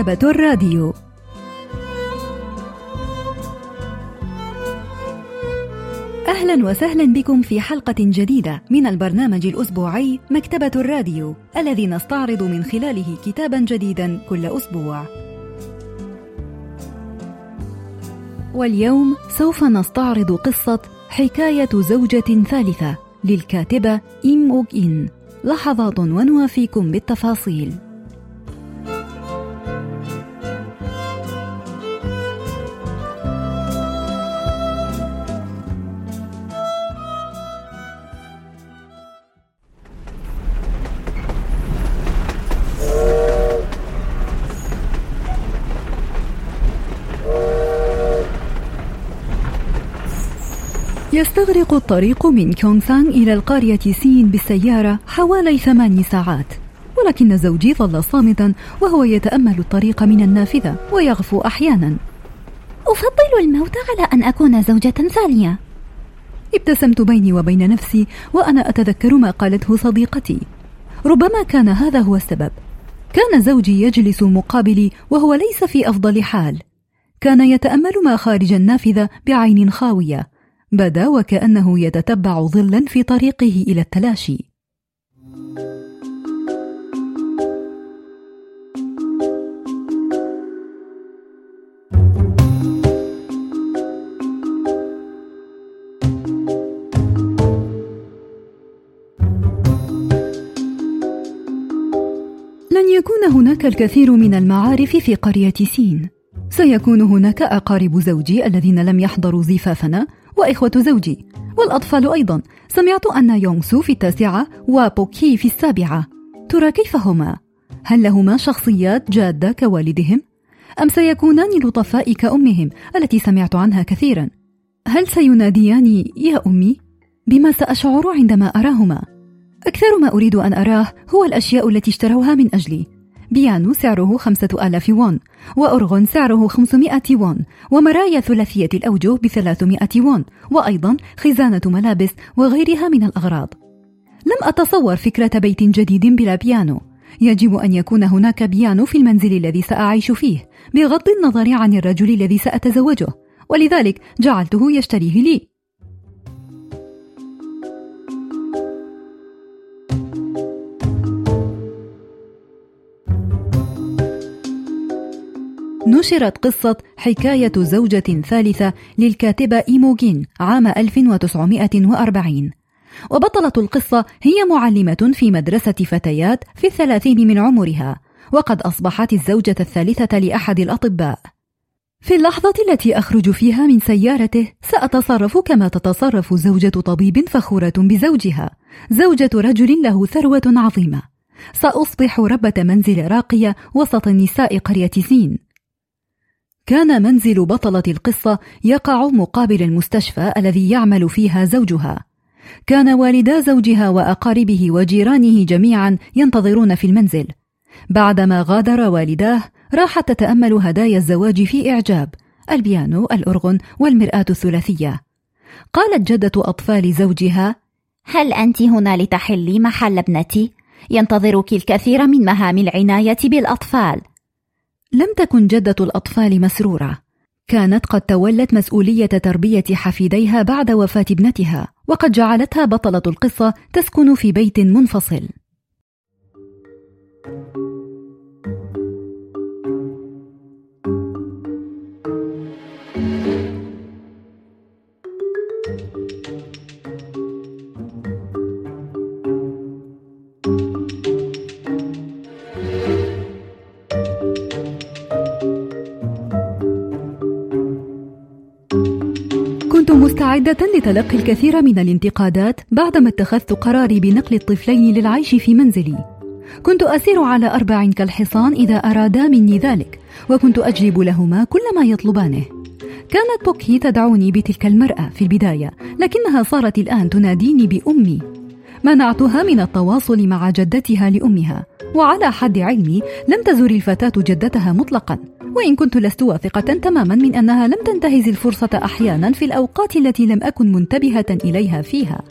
مكتبة الراديو أهلا وسهلا بكم في حلقة جديدة من البرنامج الأسبوعي مكتبة الراديو الذي نستعرض من خلاله كتابا جديدا كل أسبوع. واليوم سوف نستعرض قصة حكاية زوجة ثالثة للكاتبة إيم أوغ إن. لحظات ونوافيكم بالتفاصيل. يستغرق الطريق من كيونغسان إلى القرية سين بالسيارة حوالي ثماني ساعات. ولكن زوجي ظل صامتا وهو يتأمل الطريق من النافذة ويغفو أحيانا. أفضل الموت على أن أكون زوجة ثانية. ابتسمت بيني وبين نفسي وأنا أتذكر ما قالته صديقتي. ربما كان هذا هو السبب. كان زوجي يجلس مقابلي وهو ليس في أفضل حال. كان يتأمل ما خارج النافذة بعين خاوية. بدا وكأنه يتتبع ظلا في طريقه إلى التلاشي. لن يكون هناك الكثير من المعارف في قرية سين. سيكون هناك أقارب زوجي الذين لم يحضروا زفافنا وإخوة زوجي والأطفال أيضا سمعت أن يونغ سو في التاسعة وبوكي في السابعة ترى كيف هما؟ هل لهما شخصيات جادة كوالدهم؟ أم سيكونان لطفاء كأمهم التي سمعت عنها كثيرا؟ هل سينادياني يا أمي؟ بما سأشعر عندما أراهما؟ أكثر ما أريد أن أراه هو الأشياء التي اشتروها من أجلي بيانو سعره خمسة آلاف وون وأرغن سعره 500 وون ومرايا ثلاثية الأوجه بثلاثمائة وون وأيضا خزانة ملابس وغيرها من الأغراض. لم أتصور فكرة بيت جديد بلا بيانو. يجب أن يكون هناك بيانو في المنزل الذي سأعيش فيه بغض النظر عن الرجل الذي سأتزوجه. ولذلك جعلته يشتريه لي. نشرت قصة حكاية زوجة ثالثة للكاتبة إيموجين عام 1940 وبطلة القصة هي معلمة في مدرسة فتيات في الثلاثين من عمرها وقد أصبحت الزوجة الثالثة لأحد الأطباء. في اللحظة التي أخرج فيها من سيارته سأتصرف كما تتصرف زوجة طبيب فخورة بزوجها زوجة رجل له ثروة عظيمة. سأصبح ربة منزل راقية وسط نساء قرية سين. كان منزل بطلة القصة يقع مقابل المستشفى الذي يعمل فيها زوجها. كان والدا زوجها وأقاربه وجيرانه جميعا ينتظرون في المنزل. بعدما غادر والداه راحت تتأمل هدايا الزواج في إعجاب البيانو، الأرغن والمرآة الثلاثية. قالت جدة أطفال زوجها: هل أنت هنا لتحلي محل ابنتي؟ ينتظرك الكثير من مهام العناية بالأطفال. لم تكن جدة الأطفال مسرورة. كانت قد تولت مسؤولية تربية حفيديها بعد وفاة ابنتها وقد جعلتها بطلة القصة تسكن في بيت منفصل. مستعدة لتلقي الكثير من الانتقادات بعدما اتخذت قراري بنقل الطفلين للعيش في منزلي. كنت أسير على أربع كالحصان إذا أرادا مني ذلك، وكنت أجلب لهما كل ما يطلبانه. كانت بوكي تدعوني بتلك المرأة في البداية، لكنها صارت الآن تناديني بأمي. منعتها من التواصل مع جدتها لأمها، وعلى حد علمي لم تزر الفتاة جدتها مطلقا، وإن كنت لست واثقة تماما من أنها لم تنتهز الفرصة أحيانا في الأوقات التي لم أكن منتبهة إليها فيها.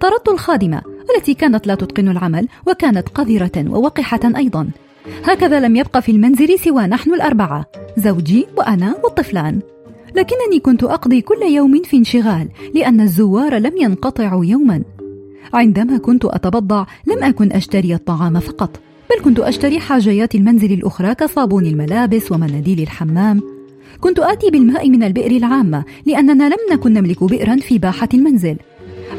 طردت الخادمة التي كانت لا تتقن العمل وكانت قذرة ووقحة أيضا. هكذا لم يبقى في المنزل سوى نحن الأربعة زوجي وأنا والطفلان. لكنني كنت أقضي كل يوم في انشغال لأن الزوار لم ينقطعوا يوما. عندما كنت أتبضع لم أكن أشتري الطعام فقط. بل كنت أشتري حاجيات المنزل الأخرى كصابون الملابس ومناديل الحمام. كنت آتي بالماء من البئر العامة لأننا لم نكن نملك بئرا في باحة المنزل.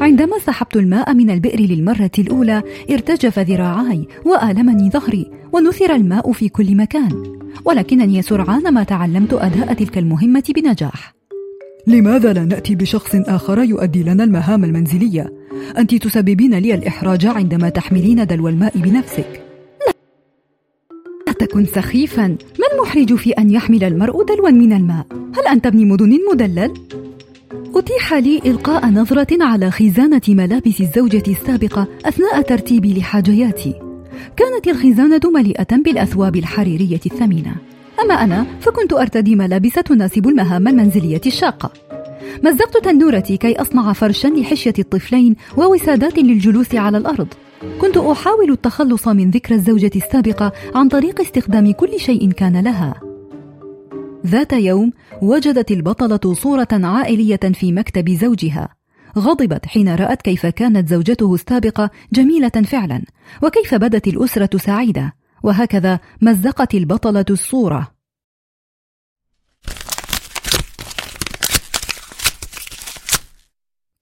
عندما سحبت الماء من البئر للمرة الأولى ارتجف ذراعاي وآلمني ظهري ونثر الماء في كل مكان. ولكنني سرعان ما تعلمت أداء تلك المهمة بنجاح. لماذا لا نأتي بشخص آخر يؤدي لنا المهام المنزلية؟ أنت تسببين لي الإحراج عندما تحملين دلو الماء بنفسك. تكن سخيفا ما المحرج في أن يحمل المرء دلوا من الماء؟ هل أنت ابن مدن مدلل؟ أتيح لي إلقاء نظرة على خزانة ملابس الزوجة السابقة أثناء ترتيبي لحاجياتي. كانت الخزانة مليئة بالأثواب الحريرية الثمينة. أما أنا فكنت أرتدي ملابس تناسب المهام المنزلية الشاقة. مزقت تنورتي كي أصنع فرشا لحشية الطفلين ووسادات للجلوس على الأرض. كنت أحاول التخلص من ذكرى الزوجة السابقة عن طريق استخدام كل شيء كان لها. ذات يوم وجدت البطلة صورة عائلية في مكتب زوجها غضبت حين رأت كيف كانت زوجته السابقة جميلة فعلا وكيف بدت الأسرة سعيدة وهكذا مزقت البطلة الصورة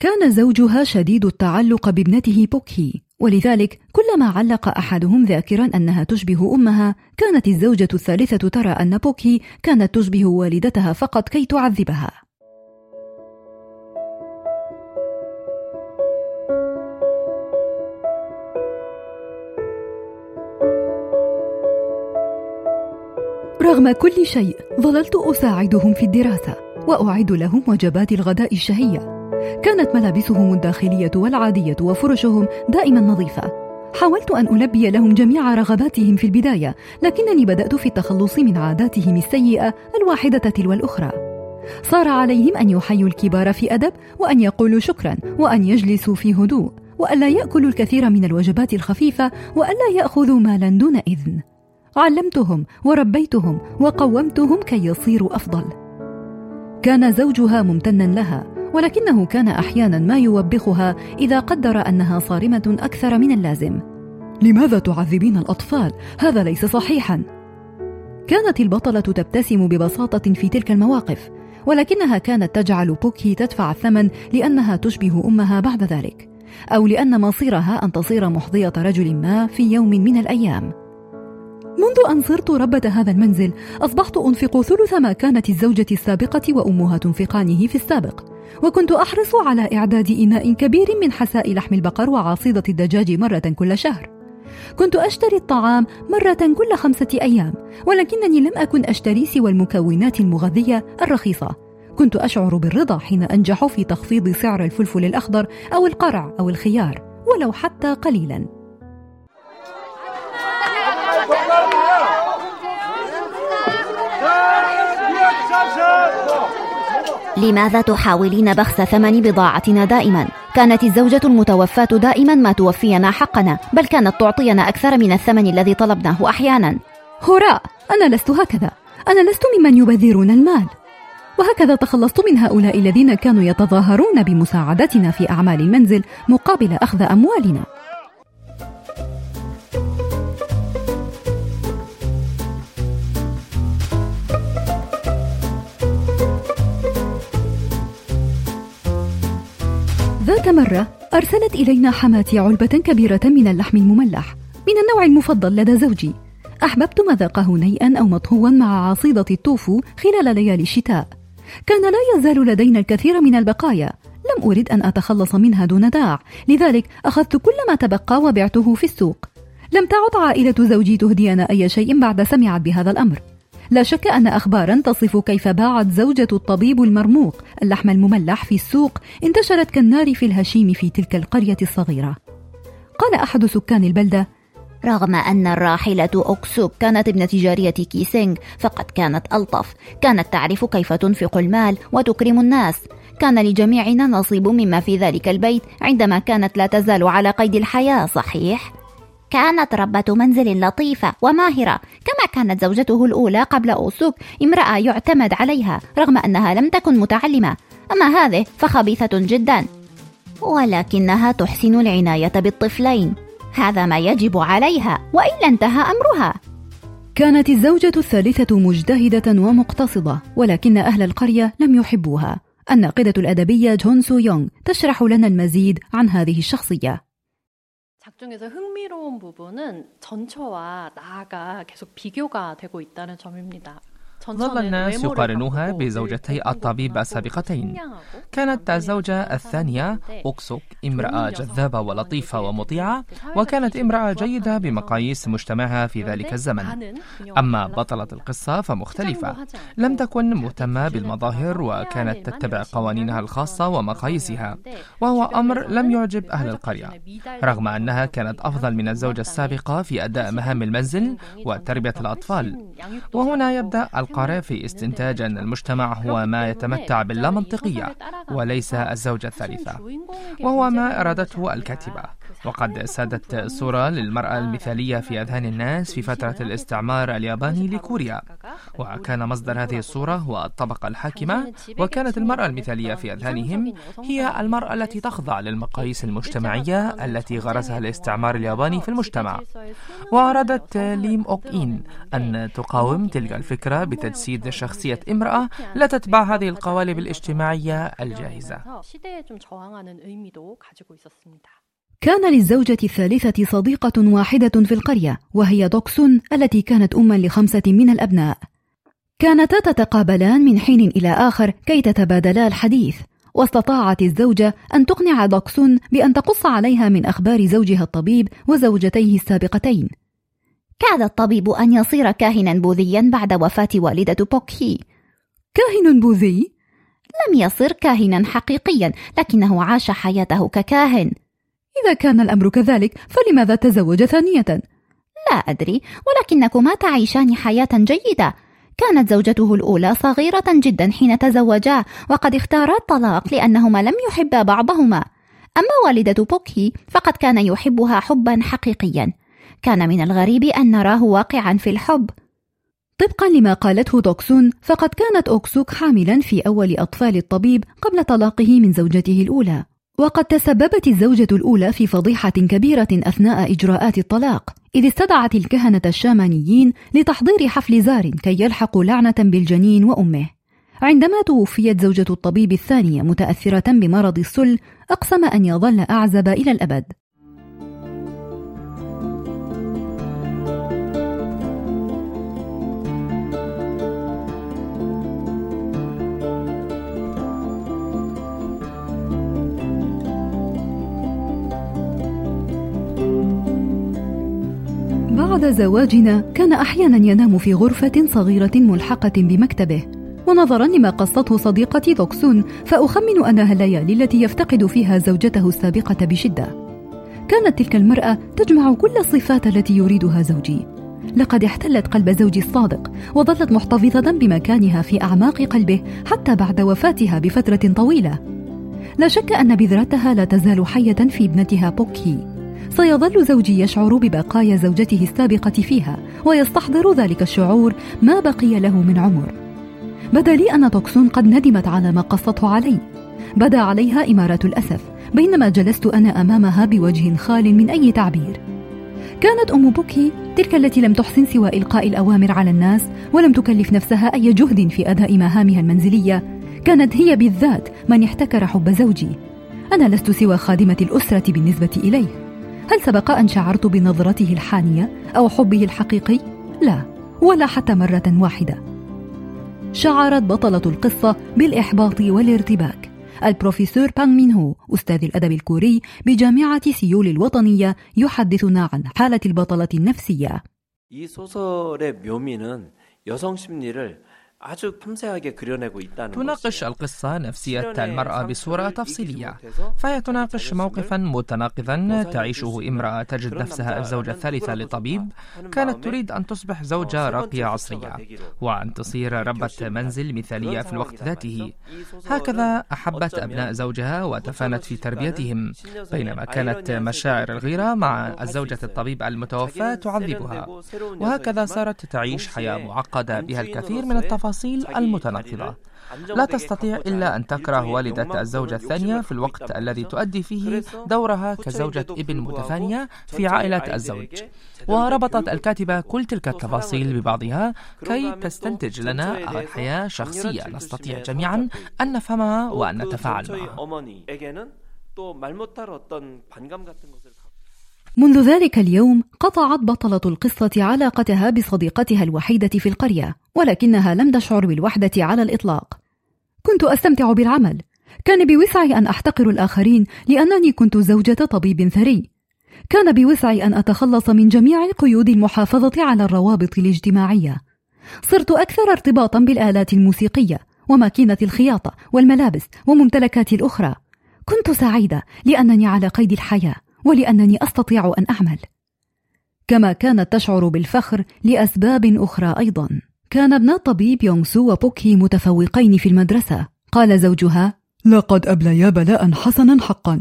كان زوجها شديد التعلق بابنته بوكي ولذلك كلما علق أحدهم ذاكرا أنها تشبه أمها كانت الزوجة الثالثة ترى أن بوكي كانت تشبه والدتها فقط كي تعذبها. رغم كل شيء ظللت أساعدهم في الدراسة وأعد لهم وجبات الغداء الشهية. كانت ملابسهم الداخلية والعادية وفرشهم دائما نظيفة. حاولت أن ألبي لهم جميع رغباتهم في البداية لكنني بدأت في التخلص من عاداتهم السيئة الواحدة تلو الأخرى. صار عليهم أن يحيوا الكبار في أدب وأن يقولوا شكرا وأن يجلسوا في هدوء وألا يأكلوا الكثير من الوجبات الخفيفة وألا يأخذوا مالا دون إذن. علمتهم وربيتهم وقومتهم كي يصيروا أفضل. كان زوجها ممتنا لها. ولكنه كان أحيانا ما يوبخها إذا قدر أنها صارمة أكثر من اللازم. لماذا تعذبين الأطفال؟ هذا ليس صحيحا. كانت البطلة تبتسم ببساطة في تلك المواقف ولكنها كانت تجعل بوكي تدفع الثمن لأنها تشبه أمها بعد ذلك أو لأن مصيرها أن تصير محظيه رجل ما في يوم من الأيام. منذ أن صرت ربة هذا المنزل أصبحت أنفق ثلث ما كانت الزوجة السابقة وأمها تنفقانه في السابق. وكنت أحرص على إعداد إناء كبير من حساء لحم البقر وعصيدة الدجاج مرة كل شهر. كنت أشتري الطعام مرة كل خمسة أيام ولكنني لم أكن أشتري سوى المكونات المغذية الرخيصة. كنت أشعر بالرضا حين أنجح في تخفيض سعر الفلفل الأخضر أو القرع أو الخيار ولو حتى قليلا. لماذا تحاولين بخس ثمن بضاعتنا دائما؟ كانت الزوجة المتوفاة دائما ما توفينا حقنا بل كانت تعطينا أكثر من الثمن الذي طلبناه أحيانا. هراء أنا لست هكذا. أنا لست ممن يبذرون المال. وهكذا تخلصت من هؤلاء الذين كانوا يتظاهرون بمساعدتنا في أعمال المنزل مقابل أخذ أموالنا. ذات مرة أرسلت إلينا حماتي علبة كبيرة من اللحم المملح من النوع المفضل لدى زوجي. أحببت مذاقه نيئا أو مطهوا مع عصيدة التوفو خلال ليالي الشتاء. كان لا يزال لدينا الكثير من البقايا. لم أرد أن أتخلص منها دون داع لذلك أخذت كل ما تبقى وبعته في السوق. لم تعد عائلة زوجي تهدينا أي شيء بعد سمعت بهذا الأمر. لا شك أن أخبارا تصف كيف باعت زوجة الطبيب المرموق اللحم المملح في السوق انتشرت كالنار في الهشيم في تلك القرية الصغيرة. قال أحد سكان البلدة: رغم أن الراحلة أوكسوك كانت ابنة جارية كيسينغ فقد كانت ألطف كانت تعرف كيف تنفق المال وتكرم الناس كان لجميعنا نصيب مما في ذلك البيت عندما كانت لا تزال على قيد الحياة صحيح؟ كانت ربة منزل لطيفة وماهرة كما كانت زوجته الأولى قبل أوسوك امرأة يعتمد عليها رغم أنها لم تكن متعلمة. أما هذه فخبيثة جدا. ولكنها تحسن العناية بالطفلين. هذا ما يجب عليها وإلا انتهى أمرها. كانت الزوجة الثالثة مجتهدة ومقتصدة ولكن أهل القرية لم يحبوها. الناقدة الأدبية جون سو يونغ تشرح لنا المزيد عن هذه الشخصية. 작중에서 흥미로운 부분은 전처와 나가 계속 비교가 되고 있다는 점입니다. ظل الناس يقارنوها بزوجتي الطبيب السابقتين. كانت الزوجة الثانية أوكسوك امرأة جذابة ولطيفة ومطيعة وكانت امرأة جيدة بمقاييس مجتمعها في ذلك الزمن. أما بطلة القصة فمختلفة. لم تكن مهتمة بالمظاهر وكانت تتبع قوانينها الخاصة ومقاييسها وهو أمر لم يعجب أهل القرية. رغم أنها كانت أفضل من الزوجة السابقة في أداء مهام المنزل وتربية الأطفال. وهنا يبدأ القارئ في استنتاج أن المجتمع هو ما يتمتع باللامنطقية وليس الزوجة الثالثة وهو ما أرادته الكاتبة. وقد سادت صورة للمرأة المثالية في أذهان الناس في فترة الاستعمار الياباني لكوريا. وكان مصدر هذه الصورة هو الطبقة الحاكمة وكانت المرأة المثالية في أذهانهم هي المرأة التي تخضع للمقاييس المجتمعية التي غرسها الاستعمار الياباني في المجتمع. وأرادت ليم أوك إين أن تقاوم تلك الفكرة بتجسيد شخصية امرأة لا تتبع هذه القوالب الاجتماعية الجاهزة. كان للزوجة الثالثة صديقة واحدة في القرية وهي دوكسون التي كانت أما لخمسة من الأبناء. كانتا تتقابلان من حين إلى آخر كي تتبادلا الحديث. واستطاعت الزوجة أن تقنع دوكسون بأن تقص عليها من أخبار زوجها الطبيب وزوجتيه السابقتين. كاد الطبيب أن يصير كاهنا بوذيا بعد وفاة والدة بوكهي. كاهن بوذي؟ لم يصر كاهنا حقيقيا لكنه عاش حياته ككاهن. إذا كان الأمر كذلك؟ فلماذا تزوج ثانية؟ لا أدري ولكنكما تعيشان حياة جيدة. كانت زوجته الأولى صغيرة جدا حين تزوجا وقد اختارا الطلاق لأنهما لم يحبا بعضهما. أما والدة بوكي فقد كان يحبها حبا حقيقيا. كان من الغريب أن نراه واقعا في الحب. طبقا لما قالته دوكسون فقد كانت أوكسوك حاملا في أول أطفال الطبيب قبل طلاقه من زوجته الأولى. وقد تسببت الزوجة الأولى في فضيحة كبيرة أثناء إجراءات الطلاق إذ استدعت الكهنة الشامانيين لتحضير حفل زار كي يلحقوا لعنة بالجنين وأمه. عندما توفيت زوجة الطبيب الثانية متأثرة بمرض السل أقسم أن يظل أعزب إلى الأبد. بعد زواجنا كان أحيانا ينام في غرفة صغيرة ملحقة بمكتبه. ونظرا لما قصته صديقتي دوكسون فأخمن أنها الليالي التي يفتقد فيها زوجته السابقة بشدة. كانت تلك المرأة تجمع كل الصفات التي يريدها زوجي. لقد احتلت قلب زوجي الصادق وظلت محتفظة بمكانها في أعماق قلبه حتى بعد وفاتها بفترة طويلة. لا شك أن بذرتها لا تزال حية في ابنتها بوكي. سيظل زوجي يشعر ببقايا زوجته السابقة فيها ويستحضر ذلك الشعور ما بقي له من عمر. بدا لي أن توكسون قد ندمت على ما قصته علي. بدا عليها إمارات الأسف بينما جلست أنا أمامها بوجه خال من أي تعبير. كانت أم بوكي تلك التي لم تحسن سوى إلقاء الأوامر على الناس ولم تكلف نفسها أي جهد في أداء مهامها المنزلية. كانت هي بالذات من احتكر حب زوجي. أنا لست سوى خادمة الأسرة بالنسبة إليه. هل سبق أن شعرت بنظرته الحانية أو حبه الحقيقي؟ لا ولا حتى مرة واحدة شعرت بطلة القصة بالإحباط والارتباك البروفيسور بانغ مين هو أستاذ الأدب الكوري بجامعة سيول الوطنية يحدثنا عن حالة البطلة النفسية 이 소설의 묘미는 여성 심리를 تناقش القصة نفسية المرأة بصورة تفصيلية فهي تناقش موقفا متناقضا تعيشه امرأة تجد نفسها الزوجة الثالثة لطبيب كانت تريد أن تصبح زوجة راقية عصرية وأن تصير ربة منزل مثالية في الوقت ذاته هكذا أحبت أبناء زوجها وتفانت في تربيتهم بينما كانت مشاعر الغيرة مع الزوجة الطبيب المتوفى تعذبها وهكذا صارت تعيش حياة معقدة بها الكثير من التفاصيل المتناقضة لا تستطيع إلا أن تكره والدة الزوجة الثانية في الوقت الذي تؤدي فيه دورها كزوجة ابن متفانية في عائلة الزوج وربطت الكاتبة كل تلك التفاصيل ببعضها كي تستنتج لنا حياة شخصية نستطيع جميعا أن نفهمها وأن نتفاعل معها منذ ذلك اليوم قطعت بطلة القصة علاقتها بصديقتها الوحيدة في القرية ولكنها لم تشعر بالوحدة على الإطلاق. كنت أستمتع بالعمل. كان بوسعي أن أحتقر الآخرين لأنني كنت زوجة طبيب ثري. كان بوسعي أن أتخلص من جميع قيود المحافظة على الروابط الاجتماعية. صرت أكثر ارتباطا بالآلات الموسيقية وماكينة الخياطة والملابس وممتلكاتي الأخرى. كنت سعيدة لأنني على قيد الحياة. ولأنني أستطيع أن أعمل. كما كانت تشعر بالفخر لأسباب أخرى أيضا. كان ابنا الطبيب يونغ سو وبوكي متفوقين في المدرسة. قال زوجها لقد أبليا بلاء حسنا حقا.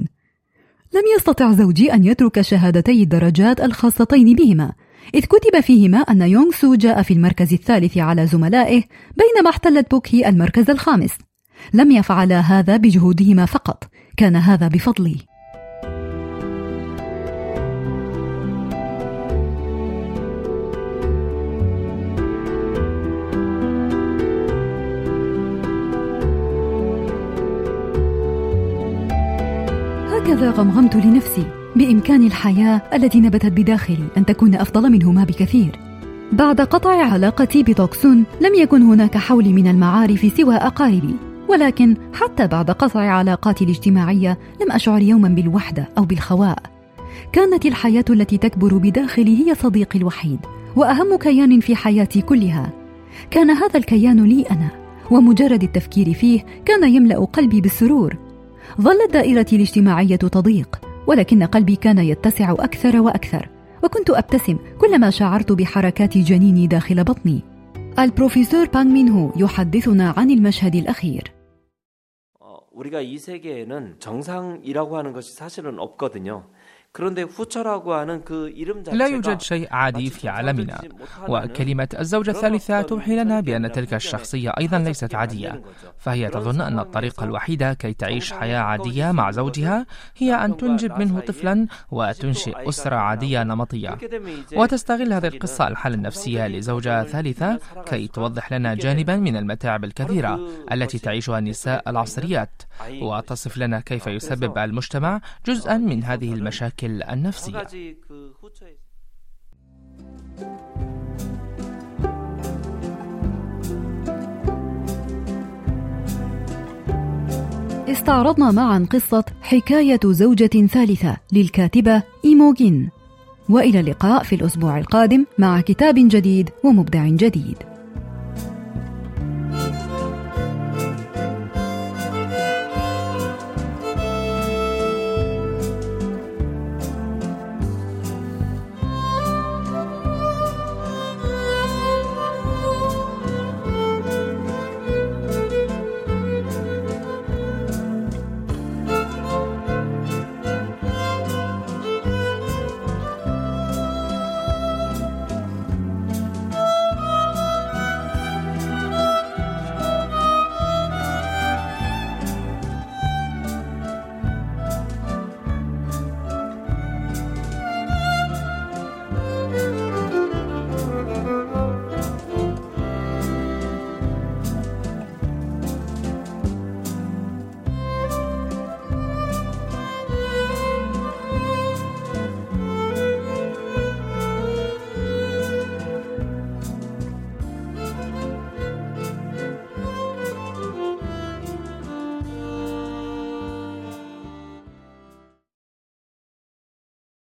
لم يستطع زوجي أن يترك شهادتي الدرجات الخاصتين بهما إذ كتب فيهما أن يونغ سو جاء في المركز الثالث على زملائه بينما احتلت بوكي المركز الخامس. لم يفعلا هذا بجهودهما فقط كان هذا بفضلي. هكذا غمغمت لنفسي؟ بإمكان الحياة التي نبتت بداخلي أن تكون أفضل منهما بكثير. بعد قطع علاقتي بتوكسون لم يكن هناك حولي من المعارف سوى أقاربي. ولكن حتى بعد قطع علاقاتي الاجتماعية لم أشعر يوما بالوحدة أو بالخواء. كانت الحياة التي تكبر بداخلي هي صديقي الوحيد وأهم كيان في حياتي كلها. كان هذا الكيان لي أنا ومجرد التفكير فيه كان يملأ قلبي بالسرور. ظلت دائرتي الاجتماعية تضيق ولكن قلبي كان يتسع أكثر وأكثر وكنت أبتسم كلما شعرت بحركات جنيني داخل بطني البروفيسور بانغ مين هو يحدثنا عن المشهد الأخير 우리가 이 세계에는 정상이라고 하는 것이 사실은 없거든요. لا يوجد شيء عادي في عالمنا. وكلمة الزوجة الثالثة توحي لنا بأن تلك الشخصية أيضا ليست عادية. فهي تظن أن الطريقة الوحيدة كي تعيش حياة عادية مع زوجها هي أن تنجب منه طفلا وتنشئ أسرة عادية نمطية. وتستغل هذه القصة الحالة النفسية لزوجة ثالثة كي توضح لنا جانبا من المتاعب الكثيرة التي تعيشها النساء العصريات. وتصف لنا كيف يسبب المجتمع جزءا من هذه المشاكل. المشاكل النفسية. استعرضنا معا قصة حكاية زوجة ثالثة للكاتبة إيموجين وإلى اللقاء في الأسبوع القادم مع كتاب جديد ومبدع جديد.